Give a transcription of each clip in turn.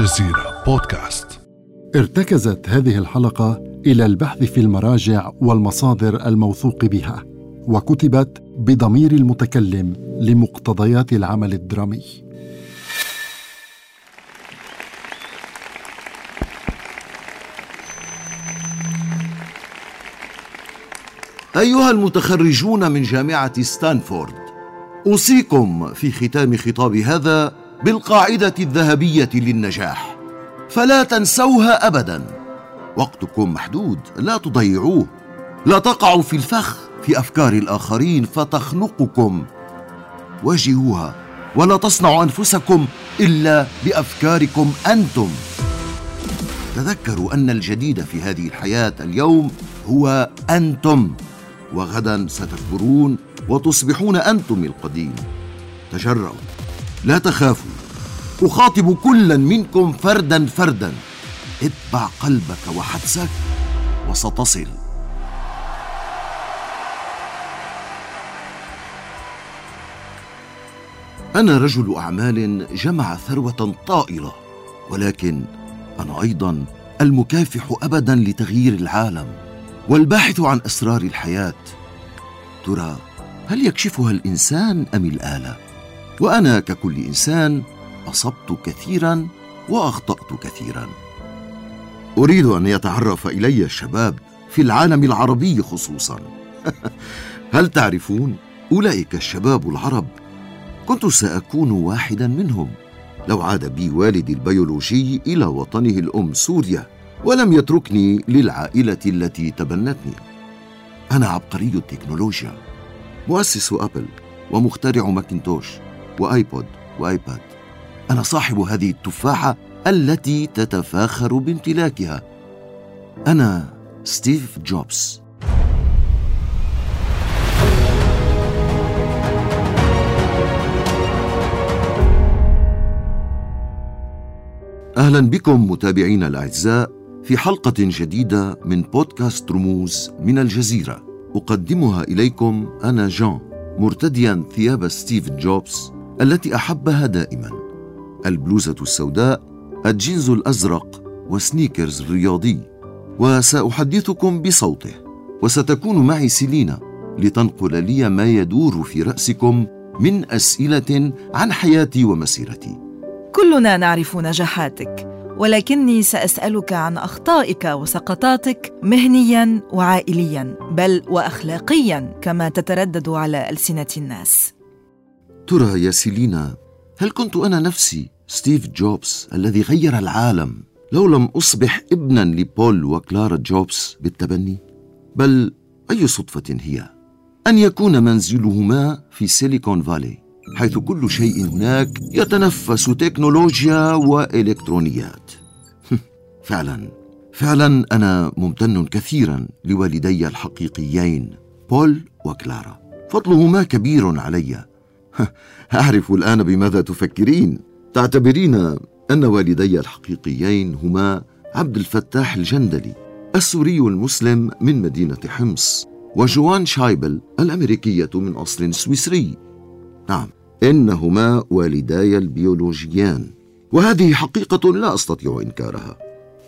الجزيرة بودكاست. ارتكزت هذه الحلقة إلى البحث في المراجع والمصادر الموثوق بها وكتبت بضمير المتكلم لمقتضيات العمل الدرامي. أيها المتخرجون من جامعة ستانفورد أوصيكم في ختام خطاب هذا بالقاعدة الذهبية للنجاح. فلا تنسوها ابدا. وقتكم محدود لا تضيعوه. لا تقعوا في الفخ في أفكار الآخرين فتخنقكم. واجهوها ولا تصنعوا أنفسكم إلا بأفكاركم أنتم. تذكروا أن الجديد في هذه الحياة اليوم هو أنتم. وغدا ستكبرون وتصبحون أنتم القديم. تجرؤوا. لا تخافوا أخاطب كلا منكم فردا فردا. اتبع قلبك وحدسك وستصل. أنا رجل أعمال جمع ثروة طائله ولكن أنا أيضا المكافح ابدا لتغيير العالم والباحث عن أسرار الحياة. ترى هل يكشفها الإنسان أم الآلة؟ وأنا ككل إنسان أصبت كثيرا وأخطأت كثيرا. أريد أن يتعرف إلي الشباب في العالم العربي خصوصا. هل تعرفون أولئك الشباب العرب؟ كنت سأكون واحدا منهم. لو عاد بي والدي البيولوجي إلى وطنه الأم سوريا ولم يتركني للعائلة التي تبنتني. أنا عبقري التكنولوجيا مؤسس أبل ومخترع ماكنتوش وآيبود وآيباد. أنا صاحب هذه التفاحة التي تتفاخر بامتلاكها. أنا ستيف جوبز. أهلا بكم متابعينا الأعزاء في حلقة جديدة من بودكاست رموز من الجزيرة. أقدمها إليكم أنا جان مرتديا ثياب ستيف جوبز. التي أحبها دائما. البلوزة السوداء الجينز الأزرق و sneakers الرياضي. وسأحدثكم بصوته. وستكون معي سيلينا لتنقل لي ما يدور في رأسكم من أسئلة عن حياتي ومسيرتي. كلنا نعرف نجاحاتك ولكني سأسألك عن أخطائك وسقطاتك مهنيا وعائليا بل واخلاقيا كما تتردد على ألسنة الناس. ترى يا سيلينا هل كنت أنا نفسي ستيف جوبز الذي غير العالم لو لم أصبح ابنا لبول وكلارا جوبز بالتبني؟ بل أي صدفة هي؟ أن يكون منزلهما في سيليكون فالي حيث كل شيء هناك يتنفس تكنولوجيا وإلكترونيات. فعلا فعلا أنا ممتن كثيرا لوالدي الحقيقيين بول وكلارا. فضلهما كبير علي. اعرف الآن بماذا تفكرين. تعتبرين أن والدي الحقيقيين هما عبد الفتاح الجندلي السوري المسلم من مدينة حمص وجوان شايبل الأمريكية من أصل سويسري. نعم إنهما والداي البيولوجيان. وهذه حقيقة لا أستطيع إنكارها.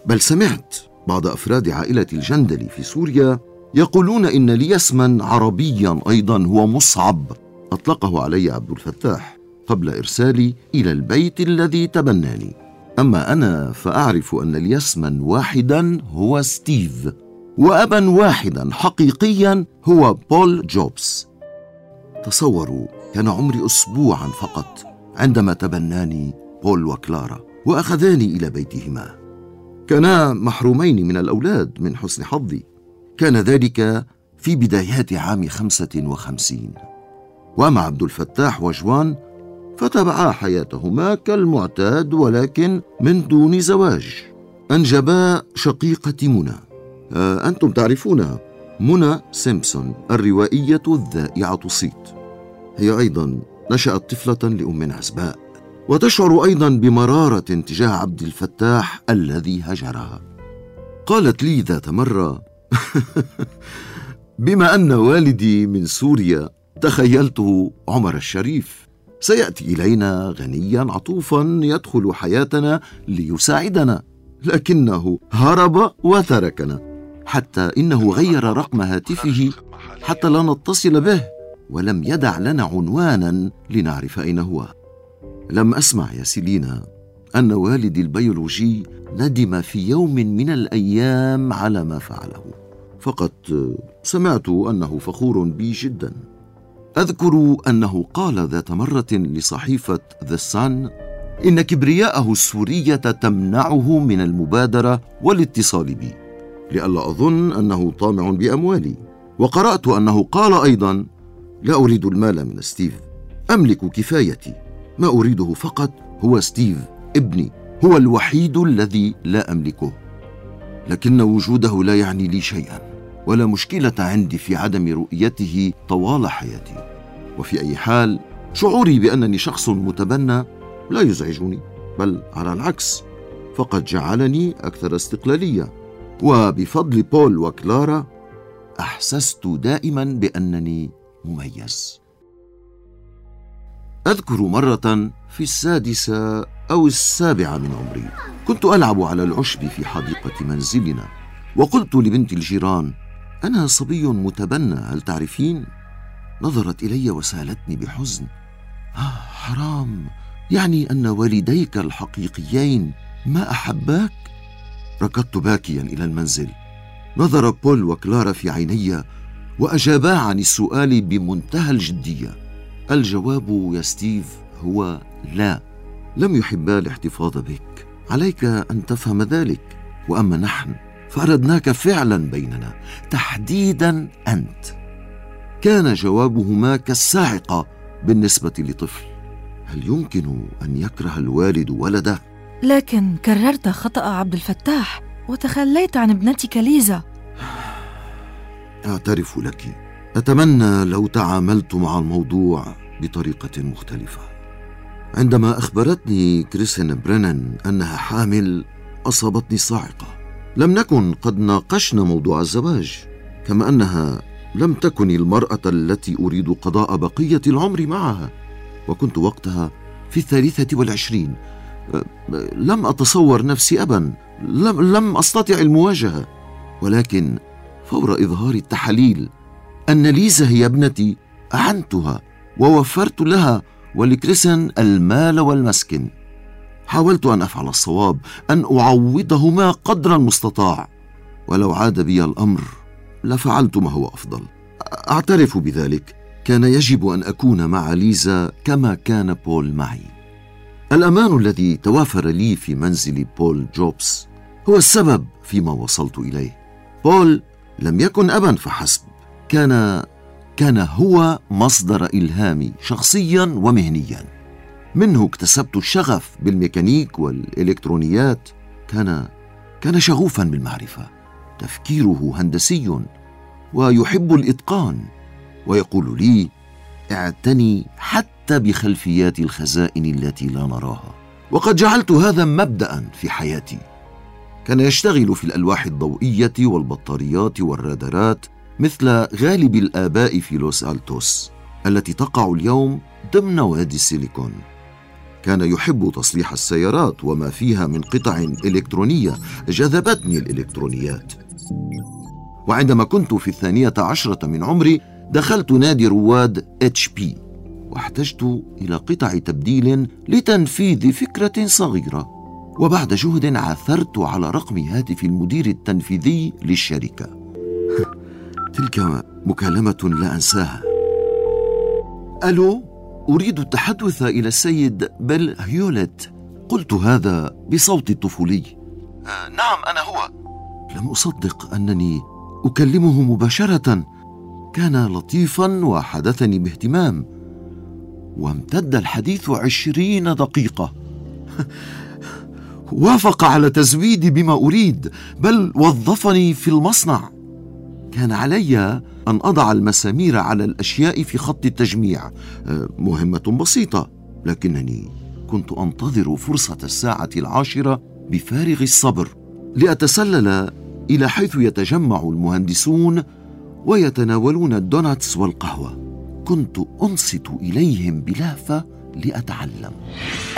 بل سمعت بعض أفراد عائلة الجندلي في سوريا يقولون إن لي اسما عربيا أيضا هو مصعب. أطلقه علي عبد الفتاح قبل إرسالي إلى البيت الذي تبناني. أما أنا فأعرف أن لي اسما واحدا هو ستيف وأبا واحدا حقيقيا هو بول جوبز. تصوروا كان عمري اسبوعا فقط عندما تبناني بول وكلارا وأخذاني إلى بيتهما. كانا محرومين من الأولاد من حسن حظي. كان ذلك في بدايات عام خمسة وخمسين. وأما عبد الفتاح وجوان فتبعا حياتهما كالمعتاد ولكن من دون زواج. أنجبا شقيقة منى. آه، أنتم تعرفونها منى سيمبسون الروائية الذائعة الصيت هي أيضا نشأت طفلة لأم عزباء وتشعر أيضا بمرارة تجاه عبد الفتاح الذي هجرها. قالت لي ذات مرة بما أن والدي من سوريا تخيلته عمر الشريف. سيأتي إلينا غنيا عطوفا يدخل حياتنا ليساعدنا لكنه هرب وتركنا حتى إنه غير رقم هاتفه حتى لا نتصل به ولم يدع لنا عنوانا لنعرف أين هو. لم أسمع يا سيلينا أن والدي البيولوجي ندم في يوم من الأيام على ما فعله فقط سمعت أنه فخور بي جدا. أذكر أنه قال ذات مرة لصحيفة The Sun إن كبرياءه السورية تمنعه من المبادرة والاتصال بي لئلا أظن أنه طامع بأموالي. وقرأت أنه قال أيضا لا أريد المال من ستيف أملك كفايتي ما أريده فقط هو ستيف ابني هو الوحيد الذي لا أملكه لكن وجوده لا يعني لي شيئا ولا مشكلة عندي في عدم رؤيته طوال حياتي. وفي أي حال شعوري بأنني شخص متبنى لا يزعجني بل على العكس فقد جعلني أكثر استقلالية. وبفضل بول وكلارا أحسست دائما بأنني مميز. أذكر مرة في السادسة أو السابعة من عمري كنت ألعب على العشب في حديقة منزلنا وقلت لبنت الجيران أنا صبي متبنى هل تعرفين؟ نظرت إلي وسالتني بحزن. آه حرام. يعني أن والديك الحقيقيين ما أحباك؟ ركضت باكيا إلى المنزل. نظر بول وكلارا في عيني وأجابا عن السؤال بمنتهى الجدية. الجواب يا ستيف هو لا. لم يحبا الاحتفاظ بك. عليك أن تفهم ذلك. وأما نحن فاردناك فعلا بيننا تحديدا أنت. كان جوابهما كالصاعقه بالنسبة لطفل. هل يمكن أن يكره الوالد ولده؟ لكن كررت خطأ عبد الفتاح وتخليت عن ابنتك ليزا. أعترف لك. أتمنى لو تعاملت مع الموضوع بطريقة مختلفة. عندما أخبرتني كريسين برينن أنها حامل أصابتني صاعقه لم نكن قد ناقشنا موضوع الزواج كما أنها لم تكن المرأة التي أريد قضاء بقية العمر معها وكنت وقتها في الثالثة والعشرين. لم أتصور نفسي ابا لم, لم أستطع المواجهة. ولكن فور إظهار التحاليل أن ليزا هي ابنتي أعنتها ووفرت لها ولكريسان المال والمسكن. حاولت أن أفعل الصواب أن أعوضهما قدر المستطاع. ولو عاد بي الأمر لفعلت ما هو أفضل. أعترف بذلك. كان يجب أن أكون مع ليزا كما كان بول معي. الأمان الذي توافر لي في منزل بول جوبز هو السبب فيما وصلت إليه. بول لم يكن ابا فحسب. كان كان هو مصدر إلهامي شخصيا ومهنيا. منه اكتسبت الشغف بالميكانيك والإلكترونيات. كان كان شغوفا بالمعرفة. تفكيره هندسي ويحب الإتقان. ويقول لي اعتني حتى بخلفيات الخزائن التي لا نراها. وقد جعلت هذا مبدا في حياتي. كان يشتغل في الألواح الضوئية والبطاريات والرادارات مثل غالب الآباء في لوس ألتوس التي تقع اليوم ضمن وادي السيليكون. كان يحب تصليح السيارات وما فيها من قطع إلكترونية جذبتني الإلكترونيات. وعندما كنت في الثانية عشرة من عمري دخلت نادي رواد اتش بي واحتجت إلى قطع تبديل لتنفيذ فكرة صغيرة. وبعد جهد عثرت على رقم هاتف المدير التنفيذي للشركة. تلك مكالمة لا أنساها. ألو؟ أريد التحدث إلى السيد بيل هيوليت. قلت هذا بصوتي الطفولي آه نعم أنا هو. لم أصدق أنني أكلمه مباشرة. كان لطيفا وحدثني باهتمام. وامتد الحديث عشرين دقيقة. وافق على تزويدي بما أريد بل وظفني في المصنع. كان علي أن أضع المسامير على الأشياء في خط التجميع. أه، مهمة بسيطة لكنني كنت أنتظر فرصة الساعة العاشرة بفارغ الصبر. لأتسلل إلى حيث يتجمع المهندسون ويتناولون ال donuts والقهوة. كنت أنصت إليهم بلهفة لأتعلم.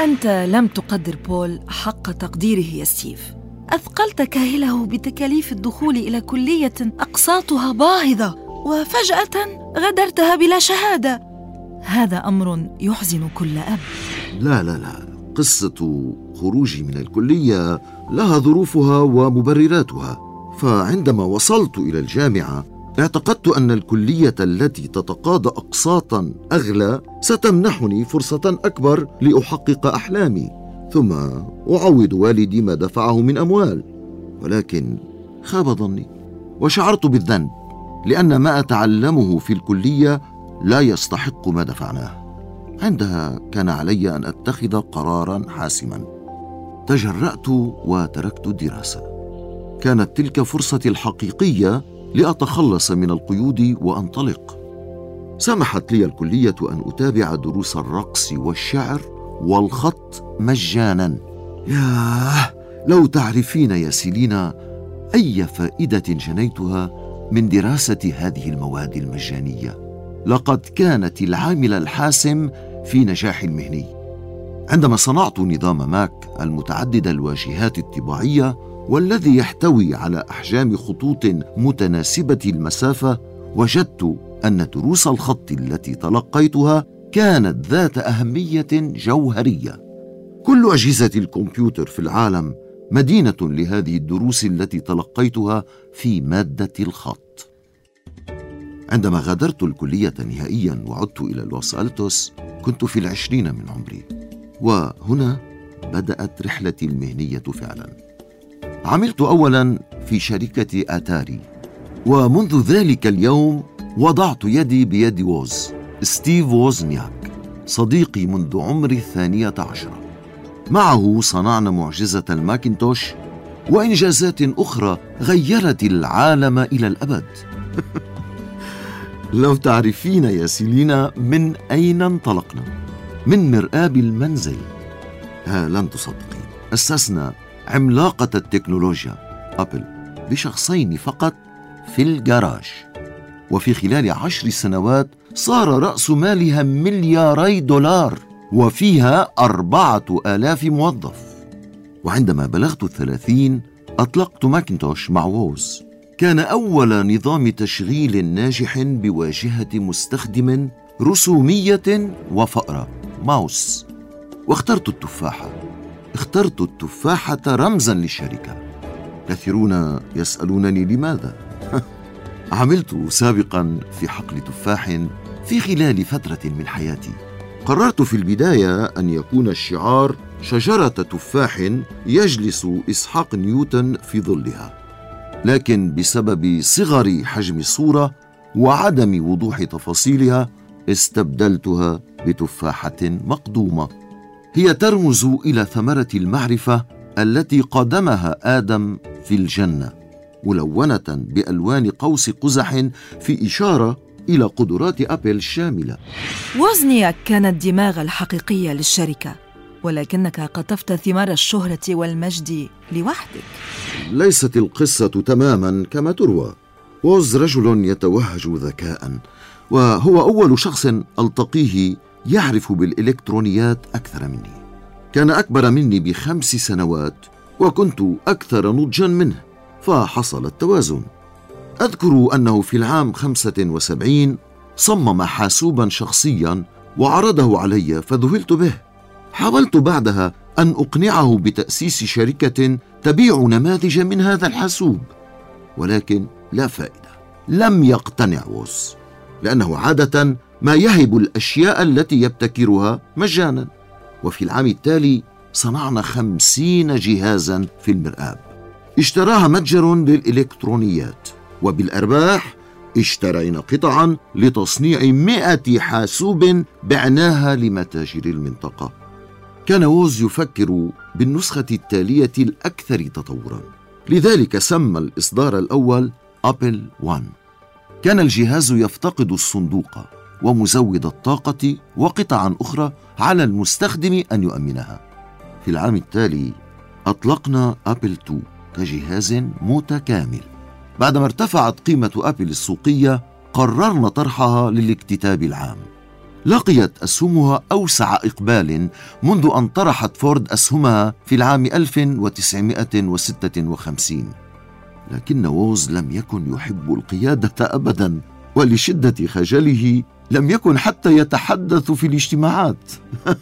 أنت لم تقدر بول حق تقديره يا ستيف. أثقلت كاهله بتكاليف الدخول إلى كلية أقساطها باهظة. وفجأة غادرتها بلا شهادة. هذا أمر يحزن كل أب. لا لا لا. قصة خروجي من الكلية لها ظروفها ومبرراتها. فعندما وصلت إلى الجامعة اعتقدت أن الكلية التي تتقاضى اقساطا أغلى ستمنحني فرصة أكبر لأحقق أحلامي. ثم اعوض والدي ما دفعه من أموال. ولكن خاب ظني وشعرت بالذنب. لأن ما أتعلمه في الكلية لا يستحق ما دفعناه. عندها كان علي أن أتخذ قرارا حاسما. تجرأت وتركت الدراسة. كانت تلك فرصتي الحقيقية لأتخلص من القيود وأنطلق. سمحت لي الكلية أن أتابع دروس الرقص والشعر والخط مجانا. ياه لو تعرفين يا سيلينا أي فائدة جنيتها من دراسة هذه المواد المجانية. لقد كانت العامل الحاسم في نجاحي المهني عندما صنعت نظام ماك المتعدد الواجهات الطباعية والذي يحتوي على أحجام خطوط متناسبة المسافة وجدت أن دروس الخط التي تلقيتها كانت ذات أهمية جوهرية. كل أجهزة الكمبيوتر في العالم مدينة لهذه الدروس التي تلقيتها في مادة الخط. عندما غادرت الكلية نهائيا وعدت إلى لوس ألتوس كنت في العشرين من عمري. وهنا بدأت رحلتي المهنية فعلا. عملت اولا في شركة آتاري. ومنذ ذلك اليوم وضعت يدي بيد ووز ستيف ووزنياك صديقي منذ عمر الثانية عشرة. معه صنعنا معجزة الماكنتوش وإنجازات أخرى غيرت العالم إلى الأبد. لو تعرفين يا سيلينا من أين انطلقنا؟ من مرآب المنزل. ها لن تصدقين أسسنا عملاقة التكنولوجيا أبل بشخصين فقط في الجراج. وفي خلال عشر سنوات صار رأس مالها ملياري دولار. وفيها أربعة آلاف موظف. وعندما بلغت الثلاثين أطلقت ماكنتوش مع ووز. كان أول نظام تشغيل ناجح بواجهة مستخدم رسومية وفأرة ماوس. واخترت التفاحة اخترت التفاحة رمزا للشركة. كثيرون يسألونني لماذا. عملت سابقا في حقل تفاح في خلال فترة من حياتي. قررت في البداية أن يكون الشعار شجرة تفاح يجلس إسحاق نيوتن في ظلها. لكن بسبب صغر حجم الصورة وعدم وضوح تفاصيلها استبدلتها بتفاحة مقدومة. هي ترمز إلى ثمرة المعرفة التي قدمها آدم في الجنة ملونة بألوان قوس قزح في إشارة إلى قدرات أبل الشامله وزنياك كان الدماغ الحقيقي للشركة ولكنك قطفت ثمار الشهرة والمجد لوحدك. ليست القصة تماما كما تروى. ووز رجل يتوهج ذكاء وهو أول شخص ألتقيه يعرف بالإلكترونيات أكثر مني. كان أكبر مني بخمس سنوات وكنت أكثر نضجا منه فحصل التوازن. أذكر أنه في العام 75 صمم حاسوبا شخصيا وعرضه علي فذهلت به. حاولت بعدها أن أقنعه بتأسيس شركة تبيع نماذج من هذا الحاسوب ولكن لا فائدة. لم يقتنع ووس لأنه عادة ما يهب الأشياء التي يبتكرها مجانا. وفي العام التالي صنعنا خمسين جهازا في المرآب. اشتراها متجر للإلكترونيات. وبالأرباح اشترينا قطعا لتصنيع مئة حاسوب بعناها لمتاجر المنطقة. كان ووز يفكر بالنسخة التالية الأكثر تطورا. لذلك سمى الإصدار الأول أبل 1 كان الجهاز يفتقد الصندوق ومزود الطاقة وقطعا أخرى على المستخدم أن يؤمنها. في العام التالي أطلقنا أبل 2 كجهاز متكامل. بعدما ارتفعت قيمة أبل السوقية قررنا طرحها للاكتتاب العام. لقيت أسهمها أوسع إقبال منذ أن طرحت فورد أسهمها في العام 1956 لكن ووز لم يكن يحب القيادة أبدا ولشدة خجله لم يكن حتى يتحدث في الاجتماعات.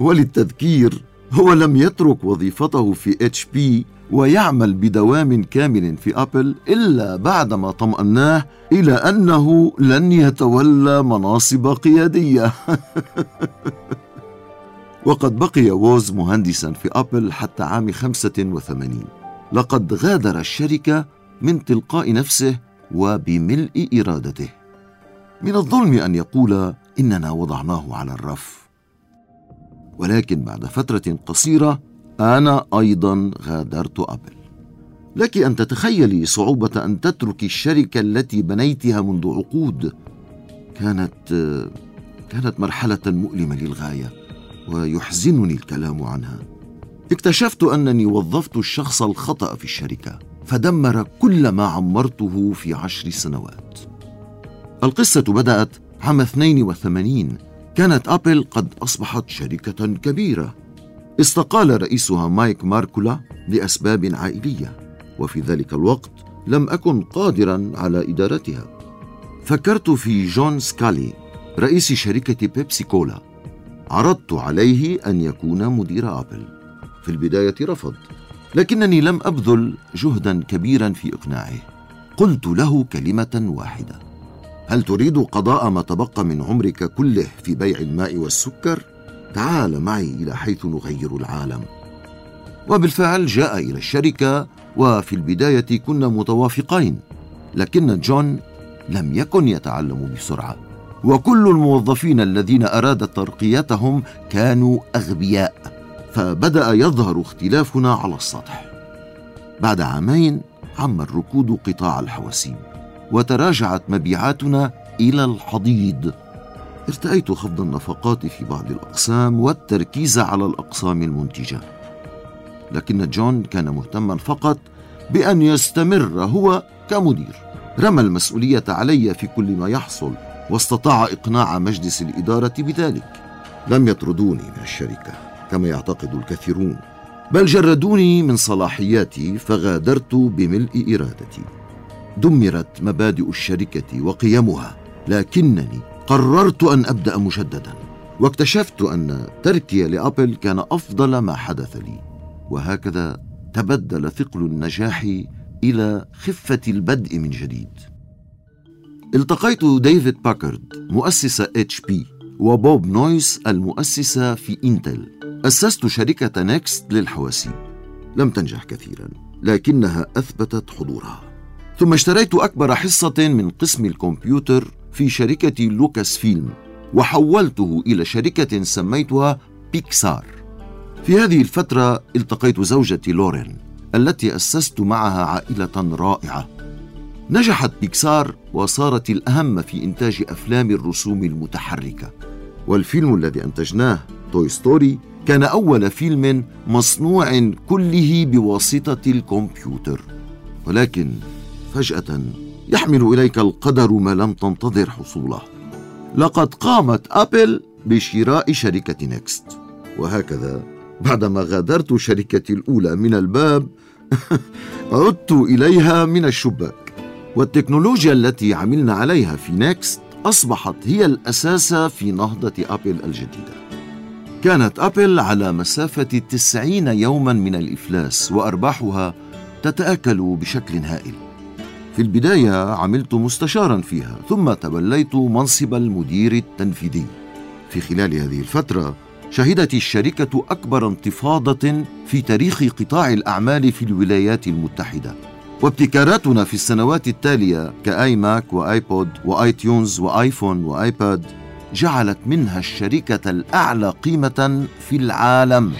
وللتذكير هو لم يترك وظيفته في إتش بي ويعمل بدوام كامل في أبل إلا بعدما طمأناه إلى أنه لن يتولى مناصب قيادية. وقد بقي ووز مهندسا في أبل حتى عام 85 لقد غادر الشركة من تلقاء نفسه وبملء إرادته. من الظلم أن يقول إننا وضعناه على الرف. ولكن بعد فترة قصيرة أنا أيضا غادرت أبل. لك أن تتخيلي صعوبة أن تترك الشركة التي بنيتها منذ عقود. كانت كانت مرحلة مؤلمة للغاية ويحزنني الكلام عنها. اكتشفت أنني وظفت الشخص الخطأ في الشركة فدمر كل ما عمرته في عشر سنوات. القصة بدأت عام 82 كانت أبل قد أصبحت شركة كبيرة. استقال رئيسها مايك ماركولا لأسباب عائلية وفي ذلك الوقت لم أكن قادرا على إدارتها. فكرت في جون سكالي رئيس شركة بيبسي كولا. عرضت عليه أن يكون مدير آبل. في البداية رفض لكنني لم أبذل جهدا كبيرا في إقناعه. قلت له كلمة واحدة. هل تريد قضاء ما تبقى من عمرك كله في بيع الماء والسكر؟ تعال معي إلى حيث نغير العالم. وبالفعل جاء إلى الشركة وفي البداية كنا متوافقين لكن جون لم يكن يتعلم بسرعة. وكل الموظفين الذين اراد ترقيتهم كانوا أغبياء فبدأ يظهر اختلافنا على السطح. بعد عامين عم الركود قطاع الحواسيب وتراجعت مبيعاتنا إلى الحضيض. ارتأيت خفض النفقات في بعض الأقسام والتركيز على الأقسام المنتجة. لكن جون كان مهتما فقط بأن يستمر هو كمدير. رمى المسؤولية علي في كل ما يحصل واستطاع إقناع مجلس الإدارة بذلك. لم يطردوني من الشركة كما يعتقد الكثيرون. بل جردوني من صلاحياتي فغادرت بملء إرادتي. دمرت مبادئ الشركة وقيمها لكنني قررت أن أبدأ مجددا واكتشفت أن تركي لأبل كان أفضل ما حدث لي وهكذا تبدل ثقل النجاح إلى خفة البدء من جديد. التقيت ديفيد باكارد مؤسس اتش بي وبوب نويس المؤسس في إنتل. أسست شركة نيكست للحواسيب. لم تنجح كثيرا لكنها أثبتت حضورها. ثم اشتريت أكبر حصة من قسم الكمبيوتر في شركة لوكاس فيلم وحولته إلى شركة سميتها بيكسار. في هذه الفترة التقيت زوجتي لورين التي أسست معها عائلة رائعة. نجحت بيكسار وصارت الأهم في إنتاج أفلام الرسوم المتحركة. والفيلم الذي أنتجناه توي ستوري كان أول فيلم مصنوع كله بواسطة الكمبيوتر. ولكن فجأة يحمل إليك القدر ما لم تنتظر حصوله. لقد قامت أبل بشراء شركة نيكست. وهكذا بعدما غادرت شركتي الأولى من الباب عدت إليها من الشباك. والتكنولوجيا التي عملنا عليها في نيكست أصبحت هي الأساس في نهضة أبل الجديدة. كانت أبل على مسافة تسعين يوما من الإفلاس وأرباحها تتأكل بشكل هائل. في البداية عملت مستشارا فيها ثم توليت منصب المدير التنفيذي. في خلال هذه الفترة شهدت الشركة أكبر انتفاضة في تاريخ قطاع الأعمال في الولايات المتحدة. وابتكاراتنا في السنوات التالية كآي ماك وآيبود وآي تيونز وآيفون وآيباد جعلت منها الشركة الأعلى قيمة في العالم.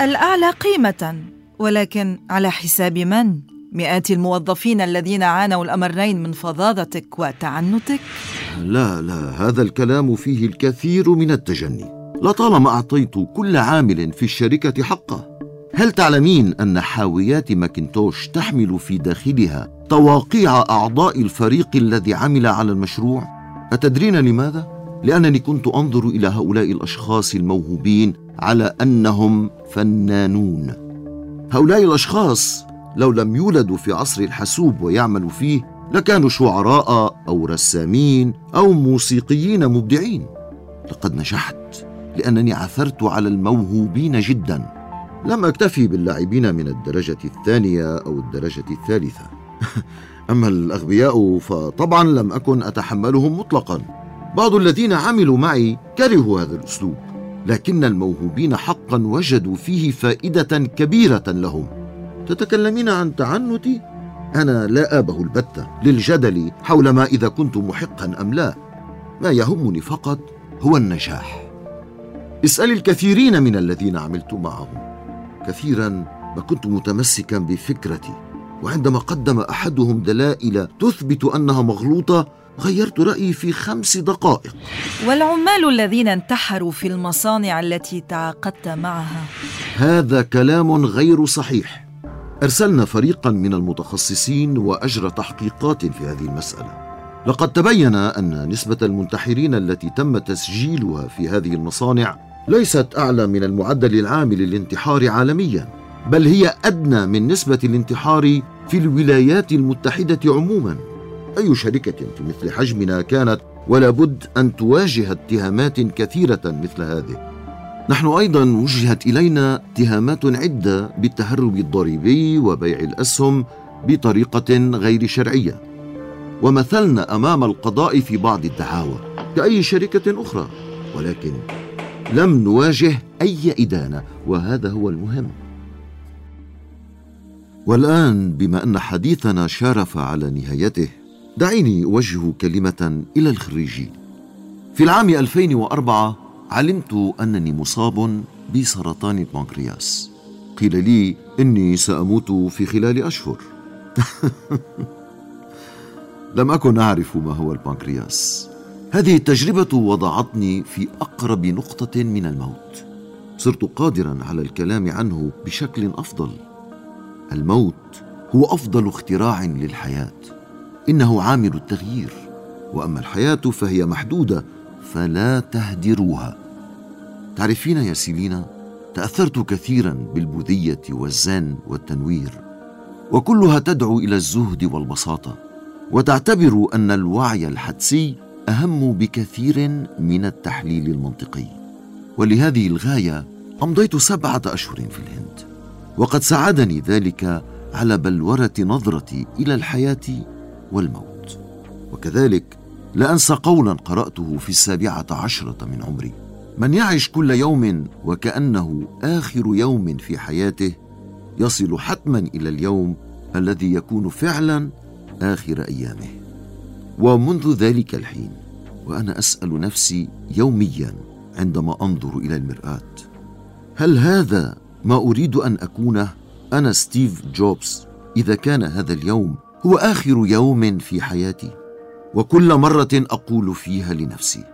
الأعلى قيمة ولكن على حساب من؟ مئات الموظفين الذين عانوا الأمرين من فظاظتك وتعنتك؟ لا لا هذا الكلام فيه الكثير من التجني لطالما أعطيت كل عامل في الشركة حقه هل تعلمين أن حاويات ماكنتوش تحمل في داخلها تواقيع أعضاء الفريق الذي عمل على المشروع؟ أتدرين لماذا؟ لأنني كنت أنظر إلى هؤلاء الأشخاص الموهوبين على أنهم فنانون هؤلاء الأشخاص لو لم يولدوا في عصر الحاسوب ويعملوا فيه لكانوا شعراء أو رسامين أو موسيقيين مبدعين. لقد نجحت لأنني عثرت على الموهوبين جدا. لم أكتفي باللاعبين من الدرجة الثانية أو الدرجة الثالثة. أما الأغبياء فطبعا لم أكن أتحملهم مطلقا. بعض الذين عملوا معي كرهوا هذا الأسلوب لكن الموهوبين حقا وجدوا فيه فائدة كبيرة لهم. تتكلمين عن تعنتي؟ أنا لا آبه البتة للجدل حول ما إذا كنت محقا أم لا. ما يهمني فقط هو النجاح. اسأل الكثيرين من الذين عملت معهم. كثيرا ما كنت متمسكا بفكرتي وعندما قدم أحدهم دلائل تثبت أنها مغلوطة غيرت رأيي في خمس دقائق. والعمال الذين انتحروا في المصانع التي تعاقدت معها؟ هذا كلام غير صحيح. أرسلنا فريقا من المتخصصين وأجرى تحقيقات في هذه المسألة. لقد تبين أن نسبة المنتحرين التي تم تسجيلها في هذه المصانع ليست أعلى من المعدل العام للانتحار عالميا بل هي أدنى من نسبة الانتحار في الولايات المتحدة عموما. أي شركة في مثل حجمنا كانت ولا بد أن تواجه اتهامات كثيرة مثل هذه. نحن أيضا وجهت إلينا اتهامات عدة بالتهرب الضريبي وبيع الأسهم بطريقة غير شرعية. ومثلنا أمام القضاء في بعض الدعاوى كأي شركة أخرى ولكن لم نواجه أي إدانة وهذا هو المهم. والآن بما أن حديثنا شارف على نهايته دعيني أوجه كلمة إلى الخريجين. في العام 2004 علمت أنني مصاب بسرطان البنكرياس. قيل لي إني سأموت في خلال أشهر. لم أكن أعرف ما هو البنكرياس. هذه التجربة وضعتني في أقرب نقطة من الموت. صرت قادرا على الكلام عنه بشكل أفضل. الموت هو أفضل اختراع للحياة. إنه عامل التغيير. وأما الحياة فهي محدودة فلا تهدروها. تعرفين يا سيلينا تأثرت كثيرا بالبوذية والزن والتنوير وكلها تدعو إلى الزهد والبساطة. وتعتبر أن الوعي الحدسي أهم بكثير من التحليل المنطقي. ولهذه الغاية أمضيت سبعة أشهر في الهند وقد ساعدني ذلك على بلورة نظرتي إلى الحياة والموت. وكذلك لا انسى قولا قرأته في السابعة عشرة من عمري. من يعش كل يوم وكأنه آخر يوم في حياته يصل حتما إلى اليوم الذي يكون فعلا آخر أيامه. ومنذ ذلك الحين وأنا أسأل نفسي يوميا عندما أنظر إلى المرآة هل هذا ما أريد أن أكونه؟ أنا ستيف جوبز. إذا كان هذا اليوم هو آخر يوم في حياتي. وكل مرة أقول فيها لنفسي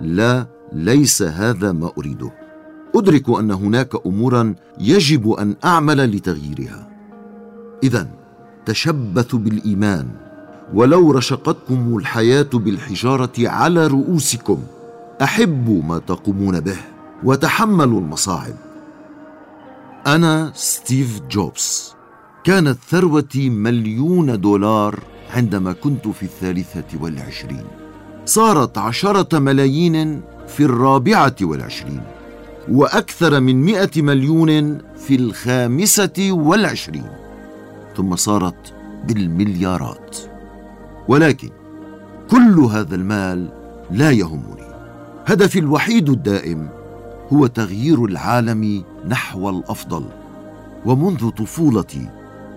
لا ليس هذا ما أريده. أدرك أن هناك أمورا يجب أن أعمل لتغييرها. اذا تشبثوا بالإيمان ولو رشقتكم الحياة بالحجارة على رؤوسكم أحبوا ما تقومون به وتحملوا المصاعب. أنا ستيف جوبز. كانت ثروتي مليون دولار عندما كنت في الثالثة والعشرين. صارت عشرة ملايين في الرابعة والعشرين وأكثر من مائه مليون في الخامسة والعشرين. ثم صارت بالمليارات. ولكن كل هذا المال لا يهمني. هدفي الوحيد الدائم هو تغيير العالم نحو الأفضل. ومنذ طفولتي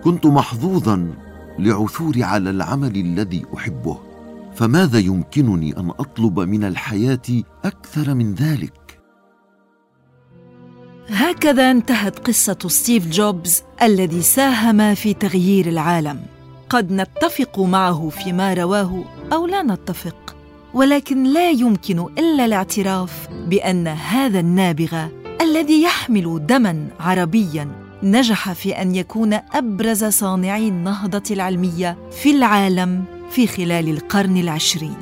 كنت محظوظا لعثوري على العمل الذي أحبه فماذا يمكنني أن أطلب من الحياة أكثر من ذلك هكذا انتهت قصة ستيف جوبز الذي ساهم في تغيير العالم. قد نتفق معه فيما رواه أو لا نتفق، ولكن لا يمكن إلا الاعتراف بأن هذا النابغة الذي يحمل دما عربيا نجح في أن يكون أبرز صانعي النهضة العلمية في العالم في خلال القرن العشرين.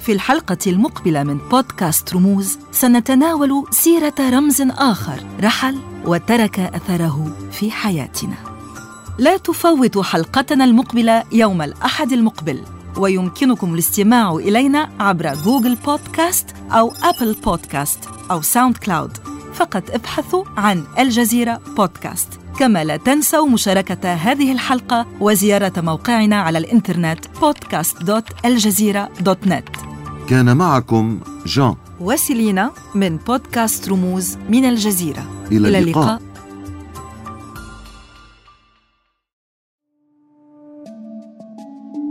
في الحلقة المقبلة من بودكاست رموز سنتناول سيرة رمز آخر رحل وترك أثره في حياتنا. لا تفوتوا حلقتنا المقبلة يوم الأحد المقبل ويمكنكم الاستماع إلينا عبر جوجل بودكاست أو أبل بودكاست أو ساوند كلاود. فقط ابحثوا عن الجزيرة بودكاست. كما لا تنسوا مشاركة هذه الحلقة وزيارة موقعنا على الإنترنت podcast.aljazeera.net كان معكم جان وسيلينا من بودكاست رموز من الجزيرة. إلى اللقاء.